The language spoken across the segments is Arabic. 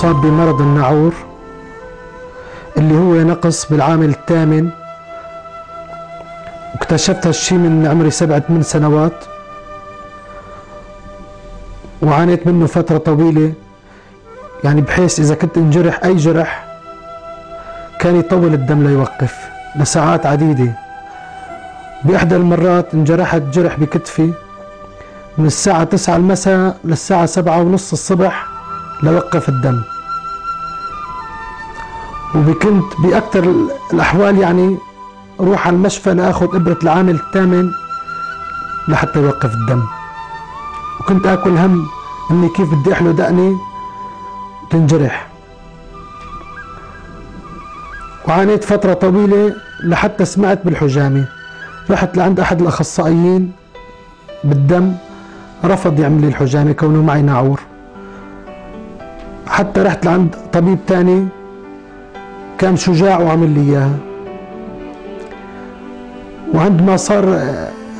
مصاب بمرض النعور اللي هو نقص بالعامل الثامن. واكتشفت هالشي من عمري سبعة من سنوات. وعانيت منه فترة طويلة. يعني بحيث إذا كنت انجرح أي جرح كان يطول الدم ليوقف لساعات عديدة. بإحدى المرات انجرحت جرح بكتفي من الساعة تسعة المساء للساعة سبعة ونص الصبح. لوقف الدم. وكنت بأكثر الأحوال يعني روح على المشفى لأخذ إبرة العامل الثامن لحتى يوقف الدم. وكنت آكل هم إني كيف بدي أحلو دقني تنجرح. وعانيت فترة طويلة لحتى سمعت بالحجامة. رحت لعند أحد الأخصائيين بالدم رفض يعمل لي الحجامة كونه معي ناعور. حتى رحت لعند طبيب تاني كان شجاع وعمل لي إياها. وعندما صار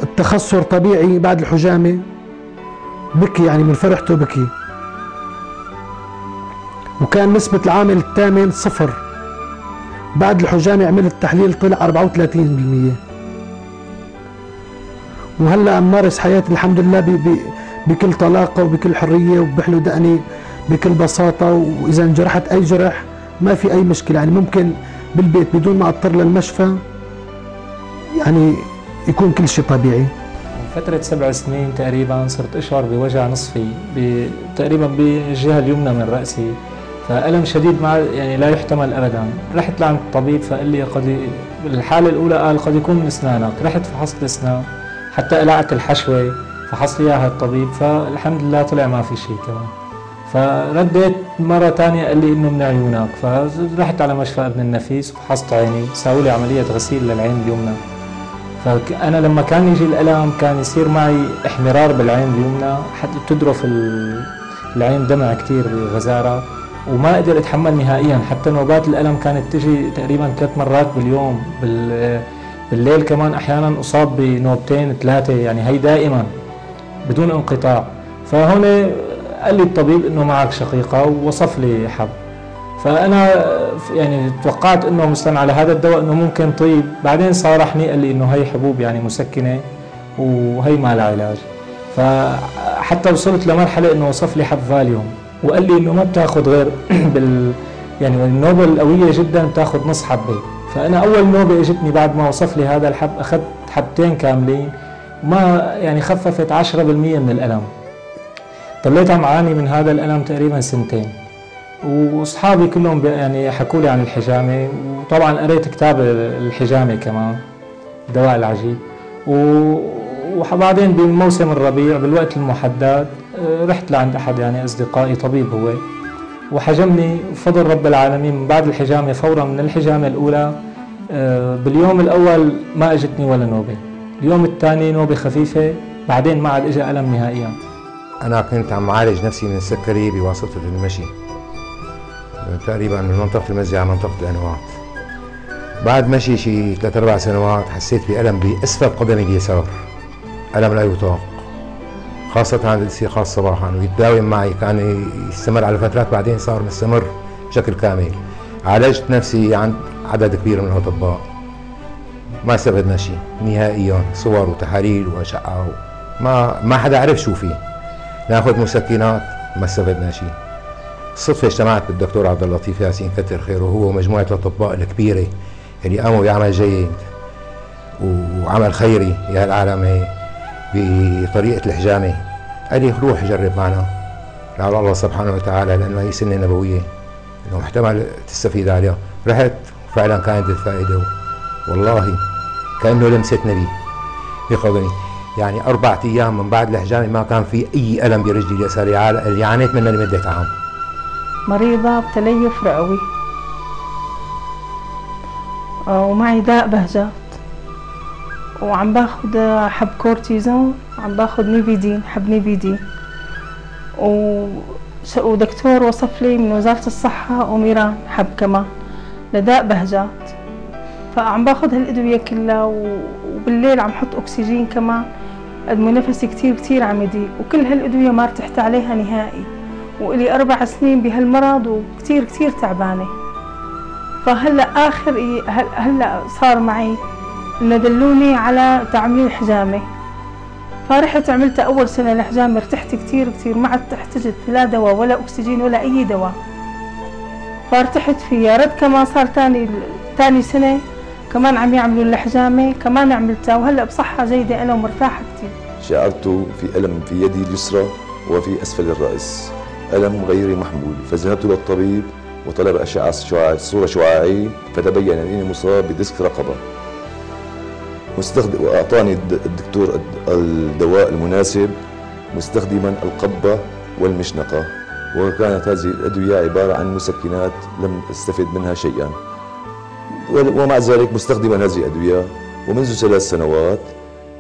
التخثر طبيعي بعد الحجامة بكي يعني من فرحته بكي. وكان نسبة العامل الثامن صفر. بعد الحجامة عملت تحليل طلع 34% وهلأ امارس حياتي الحمد لله بكل طلاقة وبكل حرية وبحلو دقني. بكل بساطة وإذا انجرحت أي جرح ما في أي مشكلة. يعني ممكن بالبيت بدون ما أضطر للمشفى يعني يكون كل شيء طبيعي. فترة سبع سنين تقريبا صرت أشعر بوجع نصفي تقريبا بالجهة اليمنى من رأسي. فألم شديد مع يعني لا يحتمل أبدا. رحت لعند الطبيب فقال لي قد بالحالة الأولى قال قد يكون من أسنانك. رحت فحصت الأسنان حتى قلعت الحشوة فحص لي إياها الطبيب. فالحمد لله طلع ما في شيء كمان. فرديت مرة ثانية قال لي إنه من عيونك. فرحت على مشفى ابن النفيس وفحصت عيني سووا لي عملية غسيل للعين اليمنى. فأنا لما كان يجي الألم كان يصير معي احمرار بالعين اليمنى حتى تدرف العين دمع كثير بغزارة وما قدر اتحمل نهائيا. حتى نوبات الألم كانت تجي تقريبا ثلاث مرات باليوم. بالليل كمان أحيانا أصاب بنوبتين ثلاثة. يعني هي دائما بدون انقطاع. فهون قال لي الطبيب إنه معك شقيقة ووصف لي حب فأنا يعني توقعت إنه مثلا على هذا الدواء إنه ممكن طيب. بعدين صارحني قال لي إنه هي حبوب يعني مسكنة وهي ما لها علاج. فحتى وصلت لمرحلة إنه وصف لي حب فاليوم. وقال لي إنه ما بتاخذ غير بال يعني النوبة القوية جدا بتاخذ نص حبة. فأنا أول نوبة إجتني بعد ما وصف لي هذا الحب أخذت حبتين كاملين. وما يعني خففت 10% من الألم. ضليت عم اعاني من هذا؟ الالم تقريبا سنتين. وأصحابي كلهم يعني حكوا لي عن الحجامة. وطبعا قريت كتاب الحجامة كمان دواء العجيب. وبعدين بموسم الربيع بالوقت المحدد آه، رحت لعند أحد يعني أصدقائي طبيب هو. وحجمني بفضل رب العالمين من بعد الحجامة فورا من الحجامة الأولى آه، باليوم الأول ما إجتني ولا نوبة. اليوم الثاني نوبة خفيفة بعدين ما عاد اجى ألم نهائيا. أنا كنت عم عالج نفسي من السكري بواسطة المشي. تقريبا من منطقة المزي على منطقة الأنوات. بعد مشي شي ثلاث أربع سنوات حسيت بألم بأسفل قدمي اليسار ألم لا يطاق. خاصة عند الاستيقاظ صباحا. ويتداوم معي كان يستمر على فترات بعدين صار مستمر بشكل كامل. عالجت نفسي عند عدد كبير من الأطباء. ما استفدنا شيء نهائيا صور وتحاليل وأشعة ما ما حدا عرف شو فيه. ناخذ مسكنات ما استفدنا شيء صدفة اجتمعت بالدكتور عبد اللطيف ياسين كتر خيره هو ومجموعة الأطباء الكبيرة اللي قاموا بعمل جيد وعمل خيري يا العالم هي بطريقة الحجامة. قال لي روح جرب معنا. لعل الله سبحانه وتعالى لأنه هي سنة نبوية إنه محتمل تستفيد عليها. رحت فعلا كانت الفائدة. والله كأنه لمسة نبي. بقدمي يعني أربعة أيام من بعد الحجامة ما كان في أي ألم برجلي اليسارية اللي عانيت منه لمدة عام. مريضة بتليف رئوي. ومعي داء بهجات. وعم باخد حب كورتيزون وعم باخد نيفيدين حب نيفيدين. و... ودكتور وصف لي من وزارة الصحة أوميران حب كمان لداء بهجات. فعم باخد هالأدوية كلها وبالليل عم حط أكسجين كمان. قد نفسي كتير كتير عم يضيق وكل هالأدوية ما ارتحت عليها نهائي. وإلي أربع سنين بهالمرض وكتير كتير تعبانة. فهلأ آخر إي- هل- هلأ صار معي إنه دلوني على تعميل حجامة. فرحت عملت أول سنة الحجامة ارتحت كتير كتير ما عدت أحتجت لا دواء ولا أكسجين ولا أي دواء. فارتحت فيها رد كمان صار تاني تاني سنة كمان عم يعملوا الحجامة كمان عملتها وهلأ بصحة جيدة أنا ومرتاحة كتير. شعرت في ألم في يدي اليسرى وفي أسفل الرأس. ألم غير محمول فذهبت للطبيب وطلب أشعة شعاع صورة شعاعية فتبين أنني مصاب بديسك رقبة. مستخدم وأعطاني الد- الدكتور الد- الدواء المناسب مستخدما القبة والمشنقة. وكانت هذه الأدوية عبارة عن مسكنات لم أستفد منها شيئا. ومع ذلك مستخدما هذه الأدوية ومنذ ثلاث سنوات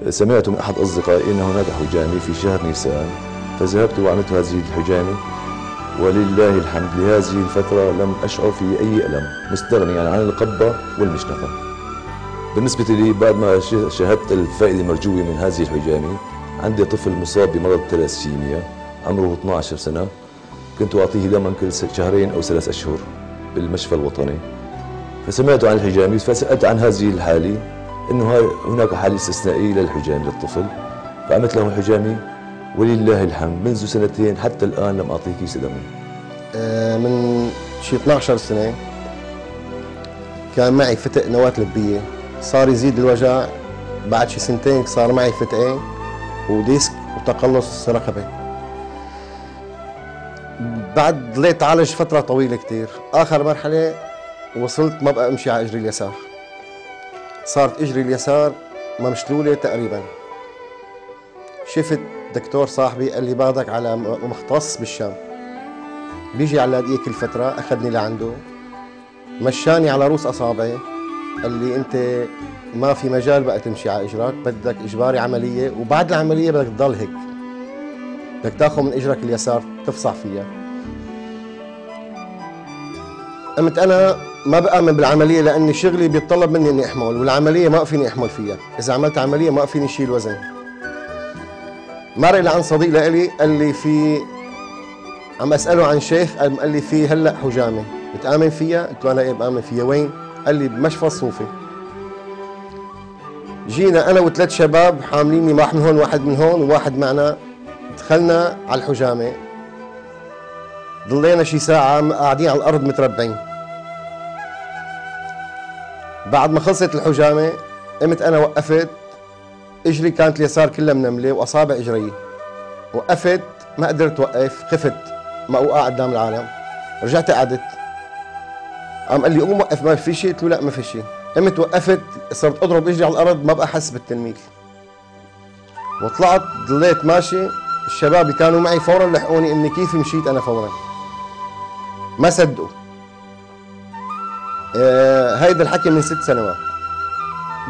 سمعت من أحد أصدقائي أن هناك حجامة في شهر نيسان فذهبت وعملت هذه الحجامة. ولله الحمد لهذه الفترة لم أشعر في أي ألم مستغنيا عن القبة والمشنقة بالنسبة لي بعد ما شاهدت الفائدة المرجوة من هذه الحجامة عندي طفل مصاب بمرض الثلاسيميا عمره 12 سنة. كنت أعطيه دما كل شهرين أو ثلاث أشهر بالمشفى الوطني. فسمعت عن الحجامة فسألت عن هذه الحالة هاي هناك حالة استثنائية للحجام للطفل. فعملت له الحجامه ولله الحمد منذ سنتين حتى الآن لم اعطيه كيس دم آه، من شي 12 سنة كان معي فتق نواة لبية. صار يزيد الوجع بعد شي سنتين صار معي فتقين وديسك وتقلص رقبة. بعد ضليت عالج فترة طويلة كتير. آخر مرحلة وصلت ما بقى أمشي على إجري اليسار. صارت إجري اليسار ممشلولة تقريبا. شفت دكتور صاحبي قال لي باخدك على مختص بالشام. بيجي على دقيقة كل فترة أخذني لعنده. مشاني على رؤوس أصابعي. قال لي أنت ما في مجال بقى تمشي على إجراك بدك إجباري عملية وبعد العملية بدك تضل هيك. بدك تاخذ من إجرك اليسار تفصح فيها. قمت أنا ما بآمن بالعملية لأني شغلي بيتطلب مني إني أحمل والعملية ما فيني أحمل فيها. إذا عملت عملية ما فيني شيل وزن. مرة لعن صديق لإلي قال لي في عم أسأله عن شيخ قال لي في هلأ حجامه بتآمن فيها؟ قلت له أنا إيه بآمن فيها؟ وين؟ قال لي بمشفى الصوفي. جينا أنا وثلاث شباب حامليني واحد من هون واحد من هون وواحد معنا. دخلنا على الحجامة. ضلينا شي ساعة قاعدين على الأرض متربعين. بعد ما خلصت الحجامة قمت أنا وقفت إجري كانت اليسار كلها منملة وأصابع إجري. وقفت ما قدرت وقف خفت ما أوقع قدام العالم. رجعت قعدت. قام قال لي قوم وقف ما في شيء قلت له لا ما في شيء قمت وقفت صرت أضرب إجري على الأرض ما بقى احس بالتنميل. وطلعت ضليت ماشي. الشباب اللي كانوا معي فورا لحقوني إني كيف مشيت أنا فورا؟ ما صدقوا. آه هيدا الحكي من ست سنوات.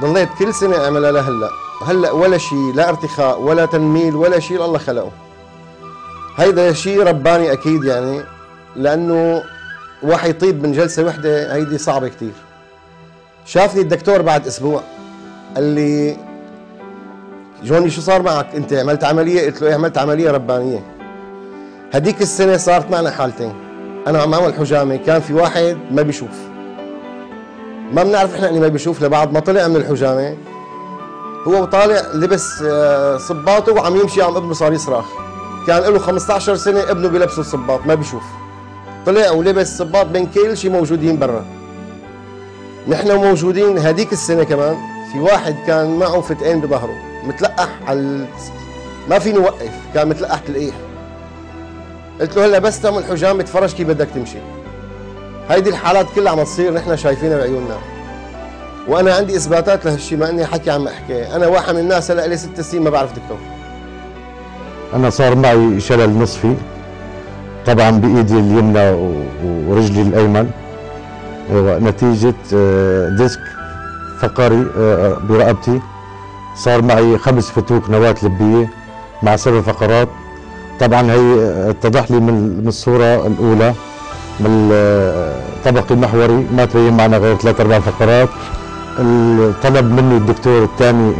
ضليت كل سنة اعملها لهلا هلأ ولا شيء لا ارتخاء ولا تنميل ولا شيء الله خلقه. هيدا شيء رباني أكيد يعني لأنه واحد يطيب من جلسة وحدة هيدي صعبة كتير. شافني الدكتور بعد أسبوع قال لي جوني شو صار معك؟ أنت عملت عملية؟ قلت له إيه عملت عملية ربانية. هديك السنة صارت معنا حالتين. أنا عم أعمل حجامة كان في واحد ما بيشوف. ما بنعرف إحنا إني ما بيشوف لبعد ما طلع من الحجامة. هو طالع لبس آه، صباطه وعم يمشي عم ابنه صار يصرخ كان له 15 سنة ابنه بيلبسه الصباط ما بيشوف. طلع ولبس صباط بين كل شيء موجودين برا. نحن موجودين هديك السنة كمان. في واحد كان معه فتقين بظهره متلقح على ما فيني وقف كان متلقح تلقيح. قلت له هلا بس تعمل حجام تفرج كيف بدك تمشي. هيدي الحالات كلها عم تصير نحن شايفينها بعيوننا. وأنا عندي إثباتات لهالشيء ما إني حكي عم أحكي. أنا واحد من الناس هلا لي ست سنين ما بعرف دكتور. أنا صار معي شلل نصفي طبعا بإيدي اليمنى ورجلي الأيمن. أيوة، نتيجة آه، ديسك فقري آه، برقبتي. صار معي خمس فتوك نواة لبية مع سبع فقرات. طبعا هي اتضح لي من الصورة الأولى من الطبق المحوري ما تبين معنا غير ثلاث أربع فقرات. طلب مني الدكتور الثاني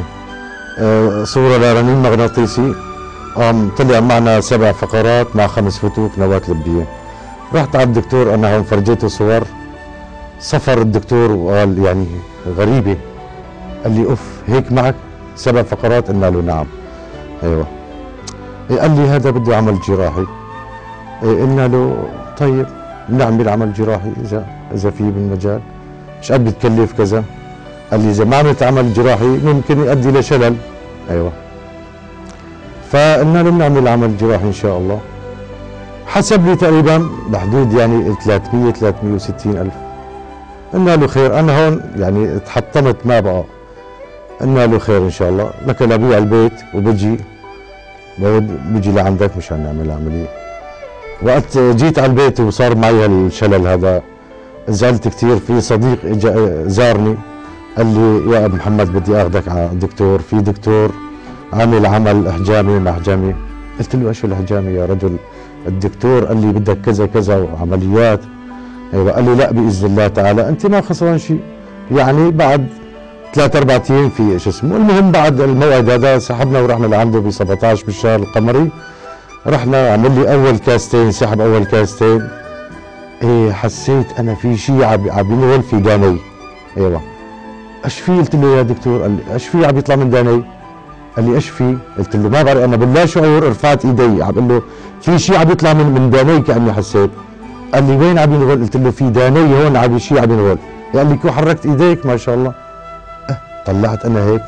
آه، صورة لرنين مغناطيسي. قام طلع معنا سبع فقرات مع خمس فتوك نواة لبية. رحت على الدكتور أنا هون فرجيته صور. صفر الدكتور وقال يعني غريبة. قال لي أوف هيك معك؟ سبع فقرات قلنا له نعم. أيوه. قال لي هذا بده عمل جراحي. إيه قلنا له طيب نعمل عمل جراحي إذا إذا في بالمجال. مش قد بتكلف كذا. قال لي إذا ما عملت عمل جراحي ممكن يؤدي لشلل أيوه. فقلنا له بنعمل عمل جراحي إن شاء الله. حسب لي تقريبا بحدود يعني 300 360 ألف. قلنا له خير أنا هون يعني تحطمت ما بقى. قلنا له خير إن شاء الله. لك أبوي على البيت وبجي. بعود بجي لعندك مشان نعمل عملية. وقت جيت على البيت وصار معي هالشلل هذا زعلت كثير. في صديق زارني قال لي يا أبو محمد بدي آخذك على الدكتور في دكتور عامل عمل إحجامي محجمي قلت له إيش الإحجامي يا رجل؟ الدكتور قال لي بدك كذا كذا وعمليات. أيوه. قال لي لا بإذن الله تعالى. أنت ما خسران شيء. يعني بعد ثلاث أربع أيام في شو اسمه. المهم بعد الموعد هذا سحبنا ورحنا لعنده ب 17 بالشهر القمري. رحنا عمل لي أول كاستين سحب أول كاستين. إيه حسيت أنا في شيء عم ينول في داني أيوه. إيش في؟ قلت له يا دكتور قال لي إيش في؟ عم يطلع من داني. قال لي إيش في؟ قلت له ما بعرف أنا باللا شعور رفعت إيدي. عم بقول له في شيء عم يطلع من من داني كأني حسيت. قال لي وين عم ينغل؟ قلت له في داني هون عم شيء عم ينغل. قال لي كيف حركت إيديك؟ ما شاء الله. طلعت أنا هيك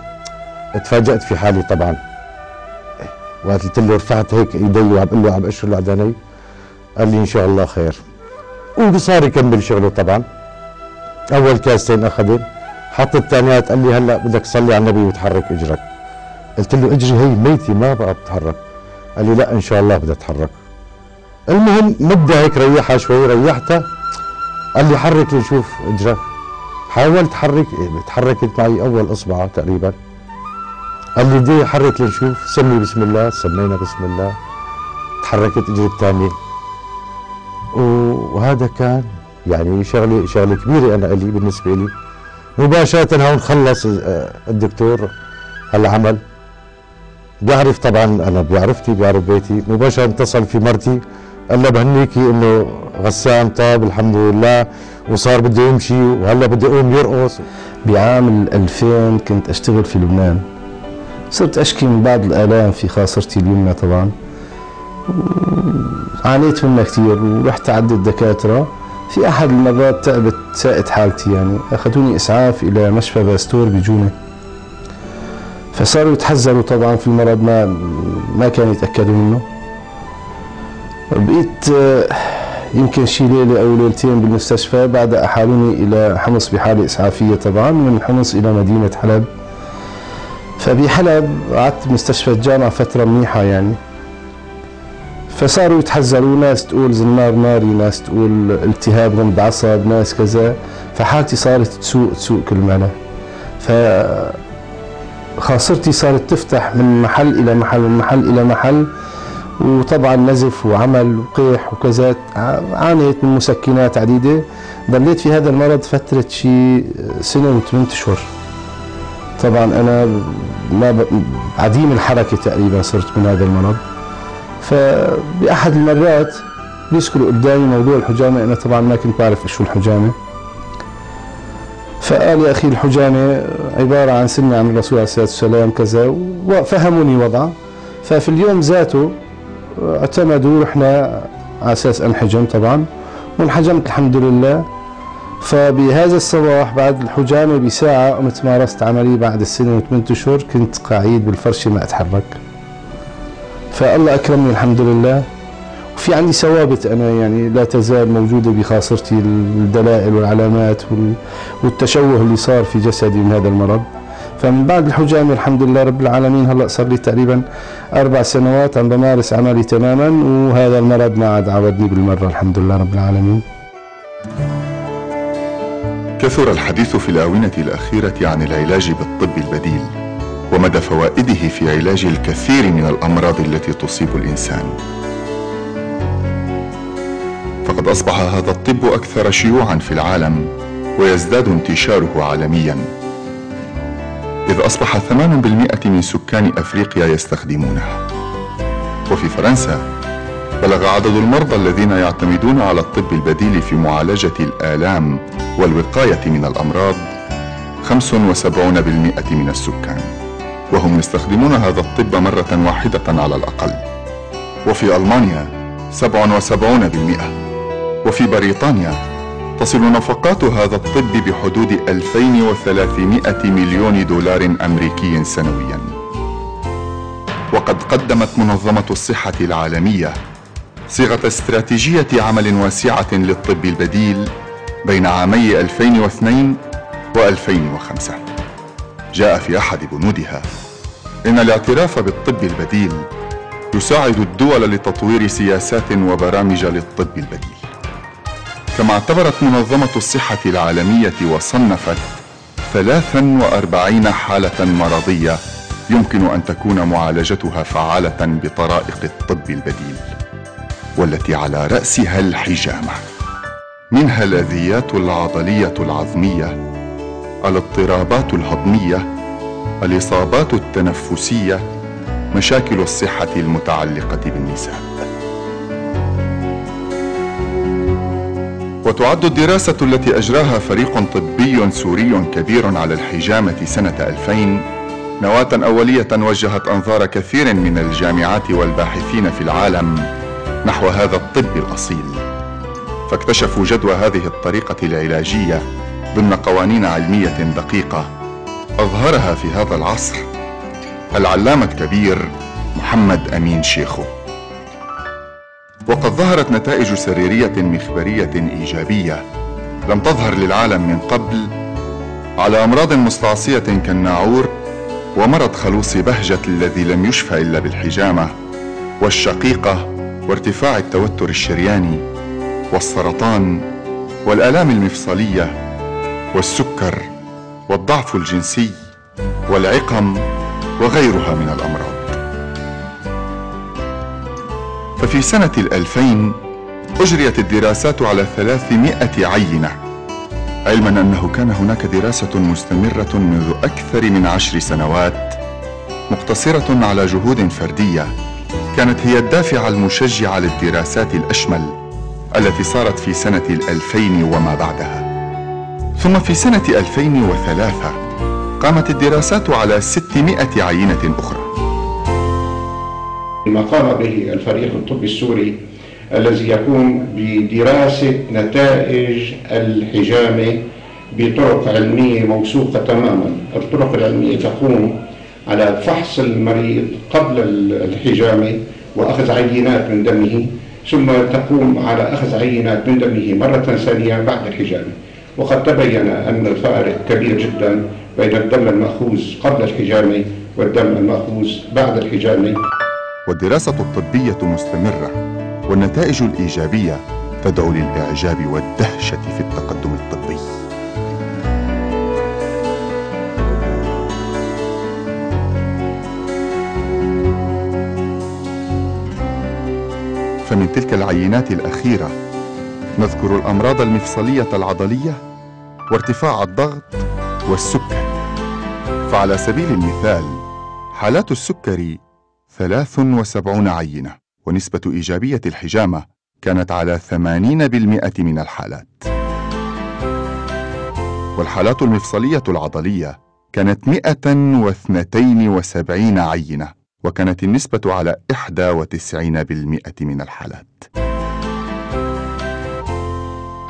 تفاجات في حالي طبعا. وقت قلت له رفعت هيك إيدي وعم بقول له عم أشر له عداني قال لي إن شاء الله خير. وصار يكمل شغله طبعا. أول كاستين اخذ حط الثانيات قال لي هلأ بدك تصلي على النبي وتحرك إجرك. قلت له إجري هي ميتي ما بقى بتحرك. قال لي لا إن شاء الله بدها تتحرك المهم مدة هيك ريحها شوي ريحتها. قال لي حرك لنشوف إجرك. حاولت حرك تحركت معي أول اصبعها تقريبا. قال لي دي حرك لنشوف سمي بسم الله سمينا بسم الله. تحركت اجري الثانية وهذا كان يعني شغلة شغلة كبيرة أنا لي بالنسبة لي مباشرة هون خلص الدكتور هالعمل بيعرف طبعا أنا بيعرفتي بيعرف بيتي. مباشرة اتصل في مرتي. قال لها بهنيكي إنه غسان طاب الحمد لله. وصار بده يمشي وهلا بده يقوم يرقص. بعام 2000 كنت أشتغل في لبنان. صرت أشكي من بعض الآلام في خاصرتي اليمنى طبعا. عانيت منها كثير ورحت عدة دكاترة في أحد المرات تعبت ساءت حالتي يعني أخذوني إسعاف إلى مشفى باستور بجونة. فصاروا يتحذروا طبعا في المرض ما ما كانوا يتأكدوا منه. بقيت يمكن شي ليلة أو ليلتين بالمستشفى بعد أحالوني إلى حمص بحالة إسعافية طبعا من حمص إلى مدينة حلب. فبحلب قعدت بمستشفى الجامعة فترة منيحة يعني. فصاروا يتحذروا ناس تقول زنار ناري ناس تقول التهاب غمد عصب ناس كذا. فحالتي صارت تسوء تسوء كل معنى. ف خاصرتي صارت تفتح من محل إلى محل من محل إلى محل. وطبعا نزف وعمل وقيح وكذا عانيت من مسكنات عديدة. ضليت في هذا المرض فترة شي سنة وثمان أشهر. طبعا أنا ما عديم الحركة تقريبا صرت من هذا المرض. فبأحد المرات بيذكروا قدامي موضوع الحجامة. أنا طبعا ما كنت بعرف شو الحجامة. فقال يا أخي الحجامة عبارة عن سنة عن الرسول عليه الصلاة والسلام كذا وفهموني وضعه. ففي اليوم ذاته اعتمدوا رحنا على أساس أنحجم طبعا. وانحجمت الحمد لله فبهذا الصباح بعد الحجامة بساعة قمت مارست عملي بعد السنة وثمانية أشهر كنت قاعد بالفرشة ما أتحرك. فالله أكرمني الحمد لله وفي عندي ثوابت أنا يعني لا تزال موجودة بخاصرتي الدلائل والعلامات والتشوه اللي صار في جسدي من هذا المرض. فمن بعد الحجامة الحمد لله رب العالمين. هلا صار لي تقريبا أربع سنوات عم بمارس عملي تماما وهذا المرض ما عاد عودني بالمرة الحمد لله رب العالمين. كثر الحديث في الآونة الأخيرة عن العلاج بالطب البديل ومدى فوائده في علاج الكثير من الأمراض التي تصيب الإنسان. فقد أصبح هذا الطب أكثر شيوعا في العالم ويزداد انتشاره عالميا. إذ أصبح 8% من سكان أفريقيا يستخدمونه وفي فرنسا بلغ عدد المرضى الذين يعتمدون على الطب البديل في معالجة الآلام والوقاية من الأمراض 75% من السكان. وهم يستخدمون هذا الطب مرة واحدة على الأقل. وفي ألمانيا 77% وفي بريطانيا تصل نفقات هذا الطب بحدود 2300 مليون دولار أمريكي سنويا. وقد قدمت منظمة الصحة العالمية صيغة استراتيجية عمل واسعة للطب البديل بين عامي 2002 و2005 جاء في أحد بنودها إن الاعتراف بالطب البديل يساعد الدول لتطوير سياسات وبرامج للطب البديل. كما اعتبرت منظمة الصحة العالمية وصنفت 43 حالة مرضية يمكن أن تكون معالجتها فعالة بطرائق الطب البديل والتي على رأسها الحجامة. منها الأذيات العضلية العظمية الاضطرابات الهضمية الإصابات التنفسية مشاكل الصحة المتعلقة بالنساء. وتعد الدراسة التي أجراها فريق طبي سوري كبير على الحجامة سنة 2000 نواة أولية وجهت أنظار كثير من الجامعات والباحثين في العالم نحو هذا الطب الأصيل. فاكتشفوا جدوى هذه الطريقة العلاجية ضمن قوانين علمية دقيقة أظهرها في هذا العصر العلامة الكبير محمد أمين شيخو. وقد ظهرت نتائج سريرية مخبرية إيجابية لم تظهر للعالم من قبل على أمراض مستعصية كالناعور ومرض خلوص بهجة الذي لم يشفى إلا بالحجامة والشقيقة وارتفاع التوتر الشرياني والسرطان والآلام المفصلية والسكر والضعف الجنسي والعقم وغيرها من الأمراض. ففي سنة الألفين أجريت الدراسات على ثلاثمائة عينة علما أنه كان هناك دراسة مستمرة منذ أكثر من عشر سنوات مقتصرة على جهود فردية كانت هي الدافع المشجع للدراسات الأشمل التي صارت في سنة الألفين وما بعدها. ثم في سنة 2003 قامت الدراسات على 600 عينة أخرى. ما قام به الفريق الطبي السوري الذي يقوم بدراسة نتائج الحجامة بطرق علمية موثوقة تماما. الطرق العلمية تقوم على فحص المريض قبل الحجامة وأخذ عينات من دمه ثم تقوم على أخذ عينات من دمه مرة ثانية بعد الحجامة وقد تبين أن الفارق كبير جدا بين الدم المأخوذ قبل الحجامة والدم المأخوذ بعد الحجامة والدراسة الطبية مستمرة والنتائج الإيجابية تدعو للإعجاب والدهشة في التقدم الطبي. فمن تلك العينات الأخيرة نذكر الأمراض المفصلية العضلية وارتفاع الضغط والسكر. فعلى سبيل المثال حالات السكري 73 عينة ونسبة إيجابية الحجامة كانت على 80% من الحالات. والحالات المفصلية العضلية كانت 172 عينة وكانت النسبة على 91% من الحالات.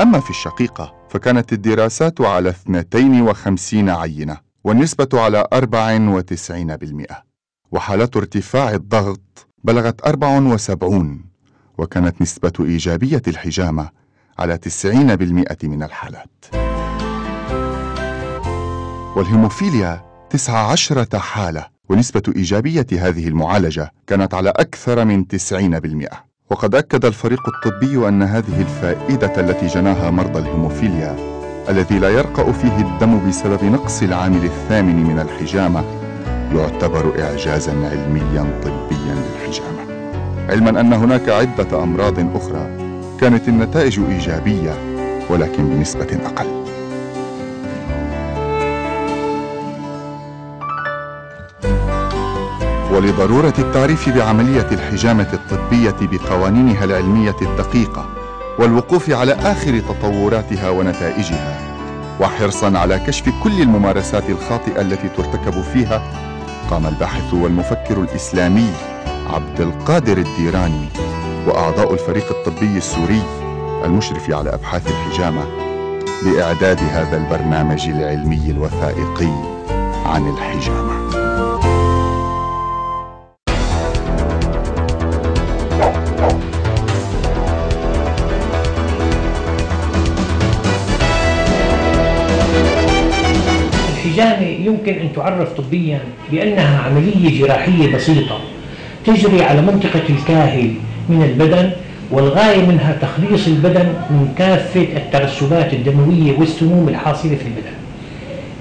أما في الشقيقة فكانت الدراسات على 52 عينة والنسبة على 94% وحالات ارتفاع الضغط بلغت 74 وكانت نسبة إيجابية الحجامة على 90% من الحالات. والهيموفيليا 19 حالة ونسبة إيجابية هذه المعالجة كانت على أكثر من 90% وقد أكد الفريق الطبي أن هذه الفائدة التي جناها مرضى الهيموفيليا الذي لا يرقأ فيه الدم بسبب نقص العامل الثامن من الحجامة يعتبر إعجازا علميا طبيا للحجامة. علما أن هناك عدة أمراض أخرى كانت النتائج إيجابية ولكن بنسبة أقل. ولضرورة التعريف بعملية الحجامة الطبية بقوانينها العلمية الدقيقة والوقوف على آخر تطوراتها ونتائجها وحرصا على كشف كل الممارسات الخاطئة التي ترتكب فيها قام الباحث والمفكر الإسلامي عبد القادر الديراني وأعضاء الفريق الطبي السوري المشرف على أبحاث الحجامة بإعداد هذا البرنامج العلمي الوثائقي عن الحجامة. يمكن أن تعرف طبيا بأنها عملية جراحية بسيطة تجري على منطقة الكاهل من البدن والغاية منها تخليص البدن من كافة الترسبات الدموية والسموم الحاصلة في البدن.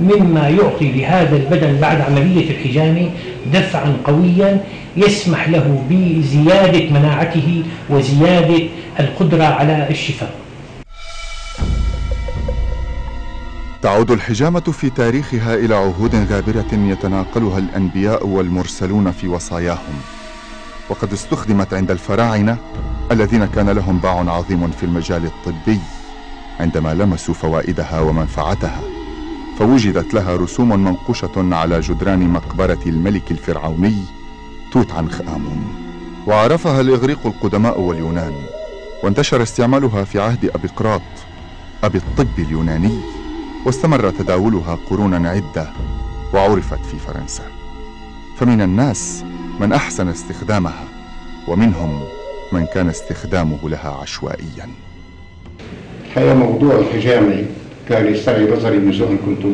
مما يعطي لهذا البدن بعد عملية الحجامة دفعا قويا يسمح له بزيادة مناعته وزيادة القدرة على الشفاء. تعود الحجامة في تاريخها إلى عهود غابرة يتناقلها الأنبياء والمرسلون في وصاياهم. وقد استخدمت عند الفراعنة الذين كان لهم باع عظيم في المجال الطبي عندما لمسوا فوائدها ومنفعتها. فوجدت لها رسوم منقوشة على جدران مقبرة الملك الفرعوني توت عنخ آمون وعرفها الإغريق القدماء واليونان وانتشر استعمالها في عهد أبيقراط أبي الطب اليوناني. واستمر تداولها قرونا عدة وعرفت في فرنسا. فمن الناس من أحسن استخدامها ومنهم من كان استخدامه لها عشوائيا. الحقيقة موضوع الحجامة كان يستعي نظري منذ أن كنت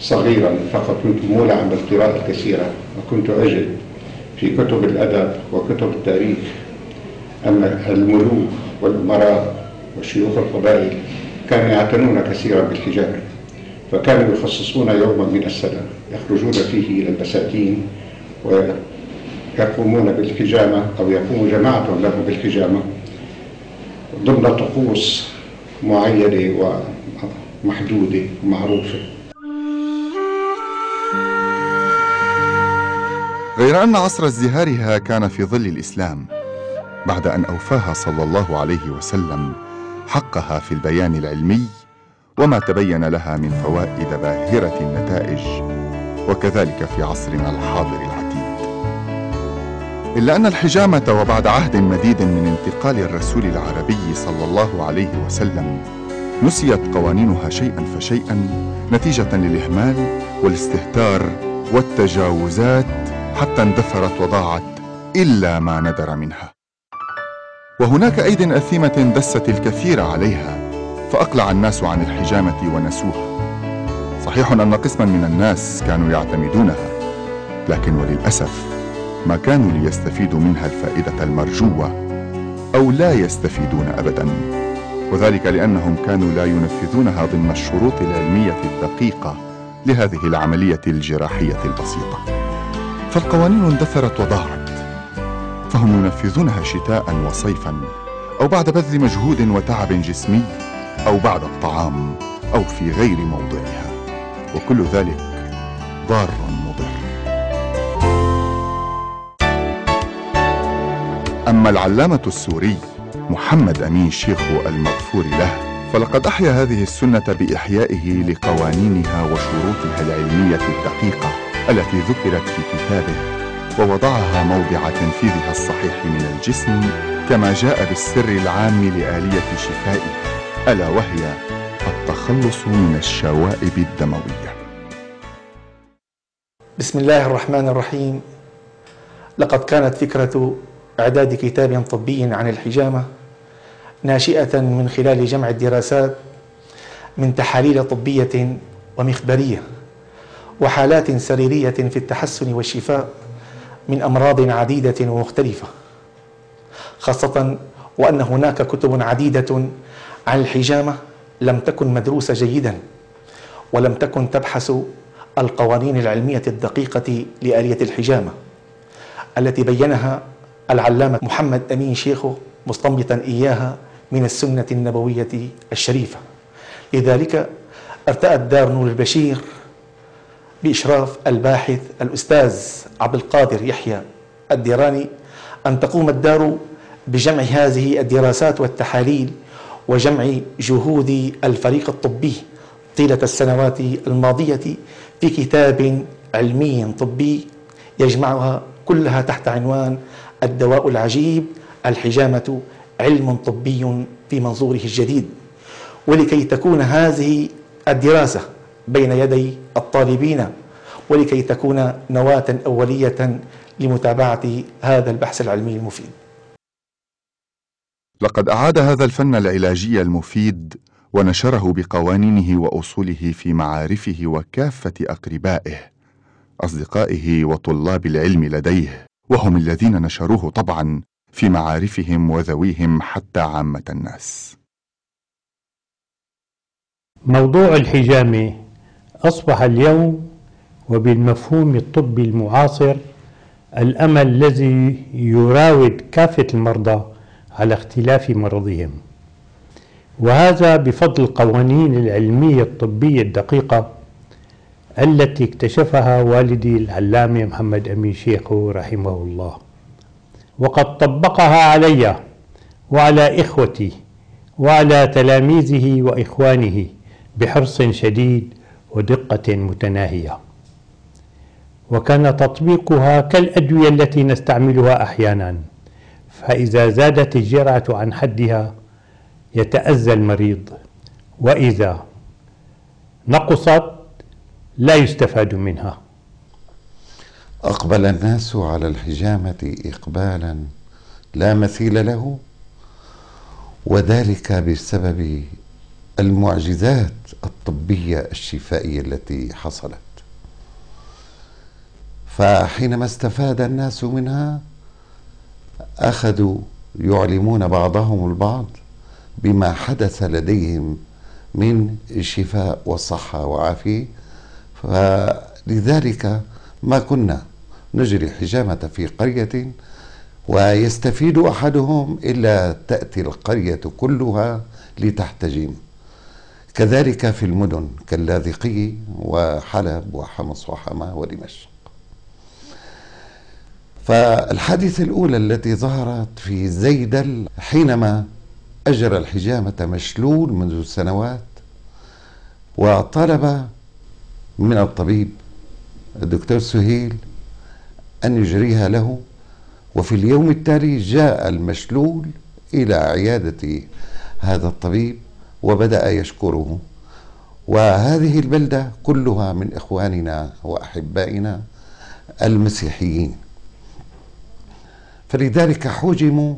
صغيرا فقط كنت مولعا بالقراءة الكثيرة وكنت أجد في كتب الأدب وكتب التاريخ. أن الملوك والأمراء وشيوخ القبائل كانوا يعتنون كثيرا بالحجامة فكانوا يخصصون يوما من السنة يخرجون فيه إلى البساتين ويقومون بالحجامة أو يقوم جماعة لهم بالحجامة ضمن طقوس معينة ومحدودة ومعروفة. غير أن عصر ازدهارها كان في ظل الإسلام بعد أن أوفاها صلى الله عليه وسلم حقها في البيان العلمي وما تبين لها من فوائد باهرة النتائج وكذلك في عصرنا الحاضر العتيد. إلا أن الحجامة وبعد عهد مديد من انتقال الرسول العربي صلى الله عليه وسلم نسيت قوانينها شيئا فشيئا نتيجة للإهمال والاستهتار والتجاوزات حتى اندثرت وضاعت إلا ما ندر منها. وهناك أيد أثيمة دست الكثير عليها فأقلع الناس عن الحجامة ونسوها. صحيح أن قسما من الناس كانوا يعتمدونها لكن وللأسف ما كانوا ليستفيدوا منها الفائدة المرجوة أو لا يستفيدون أبدا. وذلك لأنهم كانوا لا ينفذونها ضمن الشروط العلمية الدقيقة لهذه العملية الجراحية البسيطة. فالقوانين اندثرت وضاعت فهم ينفذونها شتاء وصيفا أو بعد بذل مجهود وتعب جسمي أو بعد الطعام أو في غير موضعها. وكل ذلك ضار مضر. أما العلامة السوري محمد أمين شيخو المغفور له فلقد أحيا هذه السنة بإحيائه لقوانينها وشروطها العلمية الدقيقة التي ذكرت في كتابه. ووضعها موضع تنفيذها الصحيح من الجسم كما جاء بالسر العام لآلية شفائها ألا وهي التخلص من الشوائب الدموية. بسم الله الرحمن الرحيم. لقد كانت فكرة إعداد كتاب طبي عن الحجامة ناشئة من خلال جمع الدراسات من تحاليل طبية ومخبرية وحالات سريرية في التحسن والشفاء. من أمراض عديدة ومختلفة خاصة وأن هناك كتب عديدة عن الحجامة لم تكن مدروسة جيدا ولم تكن تبحث القوانين العلمية الدقيقة لآلية الحجامة التي بينها العلامة محمد أمين شيخو مستنبطا إياها من السنة النبوية الشريفة. لذلك ارتأت دار نور البشير بإشراف الباحث الأستاذ عبد القادر يحيى الديراني أن تقوم الدار بجمع هذه الدراسات والتحاليل وجمع جهود الفريق الطبي طيلة السنوات الماضية في كتاب علمي طبي يجمعها كلها تحت عنوان الدواء العجيب الحجامة علم طبي في منظوره الجديد. ولكي تكون هذه الدراسة بين يدي الطالبين ولكي تكون نواة أولية لمتابعة هذا البحث العلمي المفيد. لقد أعاد هذا الفن العلاجي المفيد ونشره بقوانينه وأصوله في معارفه وكافة أقربائه أصدقائه وطلاب العلم لديه وهم الذين نشروه طبعا في معارفهم وذويهم حتى عامة الناس. موضوع الحجامة أصبح اليوم وبالمفهوم الطبي المعاصر الأمل الذي يراود كافة المرضى على اختلاف مرضهم. وهذا بفضل القوانين العلمية الطبية الدقيقة التي اكتشفها والدي العلامة محمد أمين شيخو رحمه الله. وقد طبقها علي وعلى إخوتي وعلى تلاميذه وإخوانه بحرص شديد ودقة متناهية. وكان تطبيقها كالأدوية التي نستعملها أحيانا فإذا زادت الجرعة عن حدها يتأذى المريض وإذا نقصت لا يستفاد منها. أقبل الناس على الحجامة إقبالا لا مثيل له وذلك بسبب المعجزات الطبية الشفائية التي حصلت. فحينما استفاد الناس منها أخذوا يعلمون بعضهم البعض بما حدث لديهم من شفاء وصحة وعافية. فلذلك ما كنا نجري حجامة في قرية ويستفيد أحدهم إلا تأتي القرية كلها لتحتجم. كذلك في المدن كاللاذقية وحلب وحمص وحماة ودمشق. فالحادثة الأولى التي ظهرت في زيدل حينما أجرى الحجامة مشلول منذ سنوات وطلب من الطبيب الدكتور سهيل أن يجريها له وفي اليوم التالي جاء المشلول إلى عيادة هذا الطبيب وبدأ يشكره. وهذه البلدة كلها من إخواننا وأحبائنا المسيحيين. فلذلك حجموا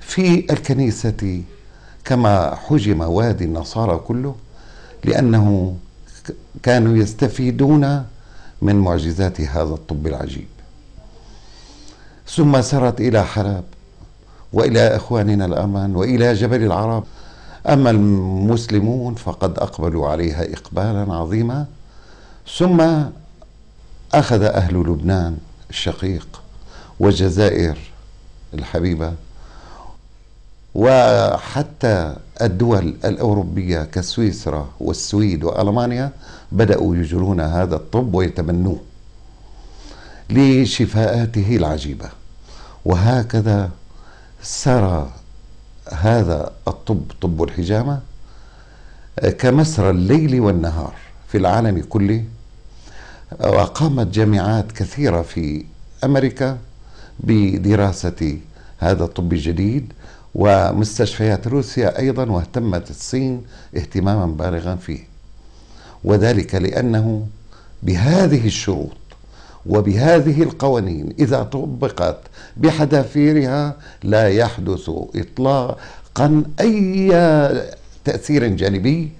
في الكنيسة كما حجم وادي النصارى كله لأنه كانوا يستفيدون من معجزات هذا الطب العجيب. ثم سرت إلى حلب وإلى إخواننا الأمان وإلى جبل العرب. أما المسلمون فقد أقبلوا عليها إقبالا عظيما ثم أخذ أهل لبنان الشقيق والجزائر الحبيبة وحتى الدول الأوروبية كسويسرا والسويد وألمانيا بدأوا يجرون هذا الطب ويتبنوه لشفاءاته العجيبة. وهكذا سار هذا الطب طب الحجامة كمسرى الليل والنهار في العالم كله وقامت جامعات كثيرة في أمريكا بدراسة هذا الطب الجديد ومستشفيات روسيا أيضا واهتمت الصين اهتماما بالغا فيه. وذلك لأنه بهذه الشروط وبهذه القوانين إذا طبقت بحذافيرها لا يحدث إطلاقا أي تأثير جانبي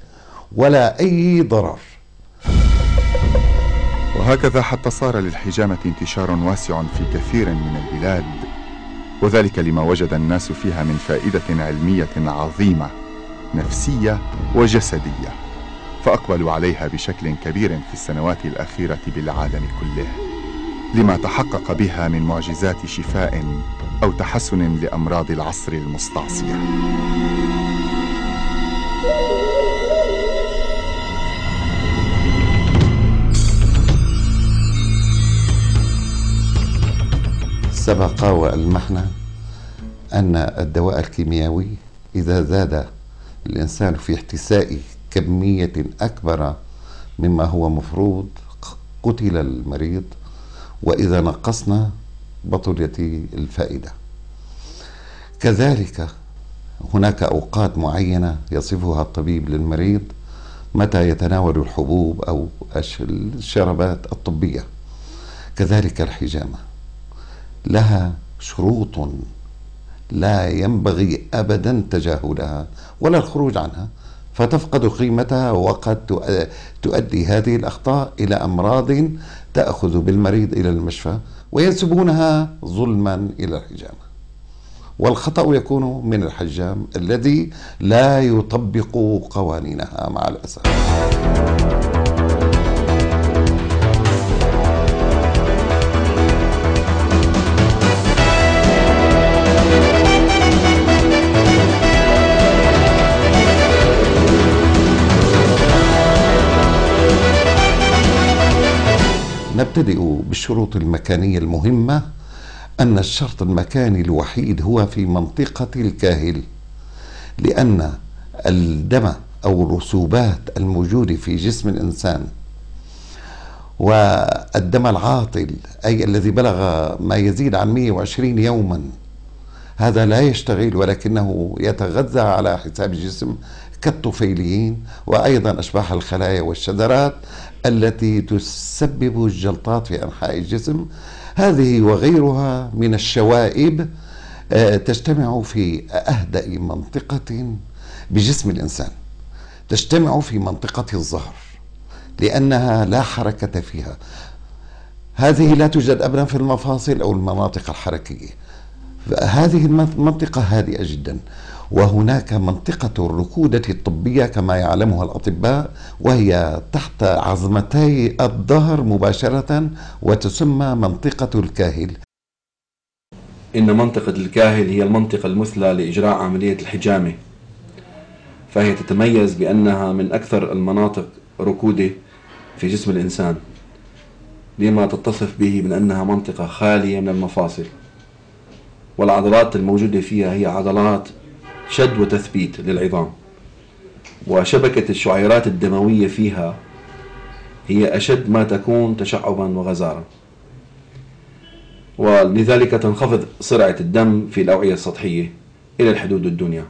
ولا أي ضرر. وهكذا حتى صار للحجامة انتشار واسع في كثير من البلاد وذلك لما وجد الناس فيها من فائدة علمية عظيمة نفسية وجسدية فأقبلوا عليها بشكل كبير في السنوات الأخيرة بالعالم كله. لما تحقق بها من معجزات شفاء أو تحسن لأمراض العصر المستعصية. سبق والمحنا أن الدواء الكيميائي إذا زاد الإنسان في احتساء كمية أكبر مما هو مفروض قتل المريض وإذا نقصنا بطلت الفائدة. كذلك هناك أوقات معينة يصفها الطبيب للمريض متى يتناول الحبوب أو الشربات الطبية. كذلك الحجامة. لها شروط لا ينبغي ابدا تجاهلها ولا الخروج عنها فتفقد قيمتها وقد تؤدي هذه الأخطاء إلى أمراض تأخذ بالمريض إلى المشفى وينسبونها ظلما إلى الحجامه والخطأ يكون من الحجام الذي لا يطبق قوانينها مع الأسف. نبتدئ بالشروط المكانية المهمة أن الشرط المكاني الوحيد هو في منطقة الكاهل لأن الدم أو الرسوبات الموجودة في جسم الإنسان والدم العاطل أي الذي بلغ ما يزيد عن 120 يوما هذا لا يشتغل ولكنه يتغذى على حساب الجسم كالطفيليين وأيضا أشباح الخلايا والشذرات التي تسبب الجلطات في أنحاء الجسم. هذه وغيرها من الشوائب آه، تجتمع في أهدأ منطقة بجسم الإنسان. تجتمع في منطقة الظهر لأنها لا حركة فيها. هذه لا توجد ابدا في المفاصل أو المناطق الحركية. هذه المنطقة هادئة جدا. وهناك منطقة الركودة الطبية كما يعلمها الأطباء وهي تحت عظمتي الظهر مباشرة وتسمى منطقة الكاهل. إن منطقة الكاهل هي المنطقة المثلى لإجراء عملية الحجامة. فهي تتميز بأنها من أكثر المناطق ركودة في جسم الإنسان لما تتصف به من أنها منطقة خالية من المفاصل. والعضلات الموجودة فيها هي عضلات شد وتثبيت للعظام. وشبكة الشعيرات الدموية فيها هي أشد ما تكون تشعبا وغزارة ولذلك تنخفض سرعة الدم في الأوعية السطحية إلى الحدود الدنيا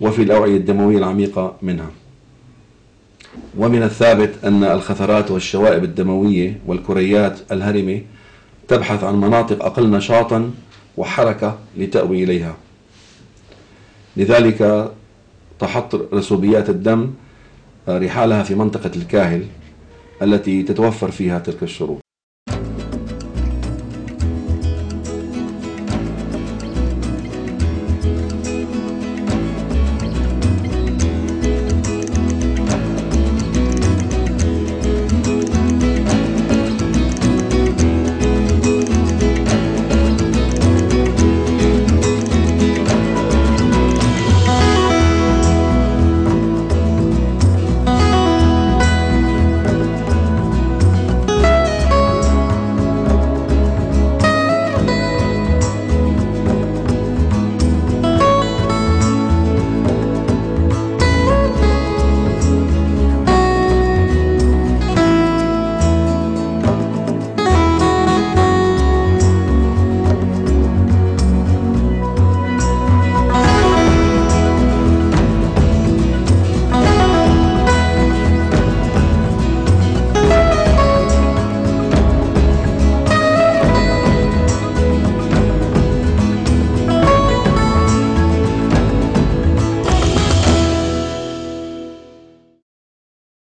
وفي الأوعية الدموية العميقة منها. ومن الثابت أن الخثرات والشوائب الدموية والكريات الهرمة تبحث عن مناطق أقل نشاطا وحركة لتأوي إليها. لذلك تحط رسوبيات الدم رحالها في منطقة الكاهل التي تتوفر فيها تلك الشروط.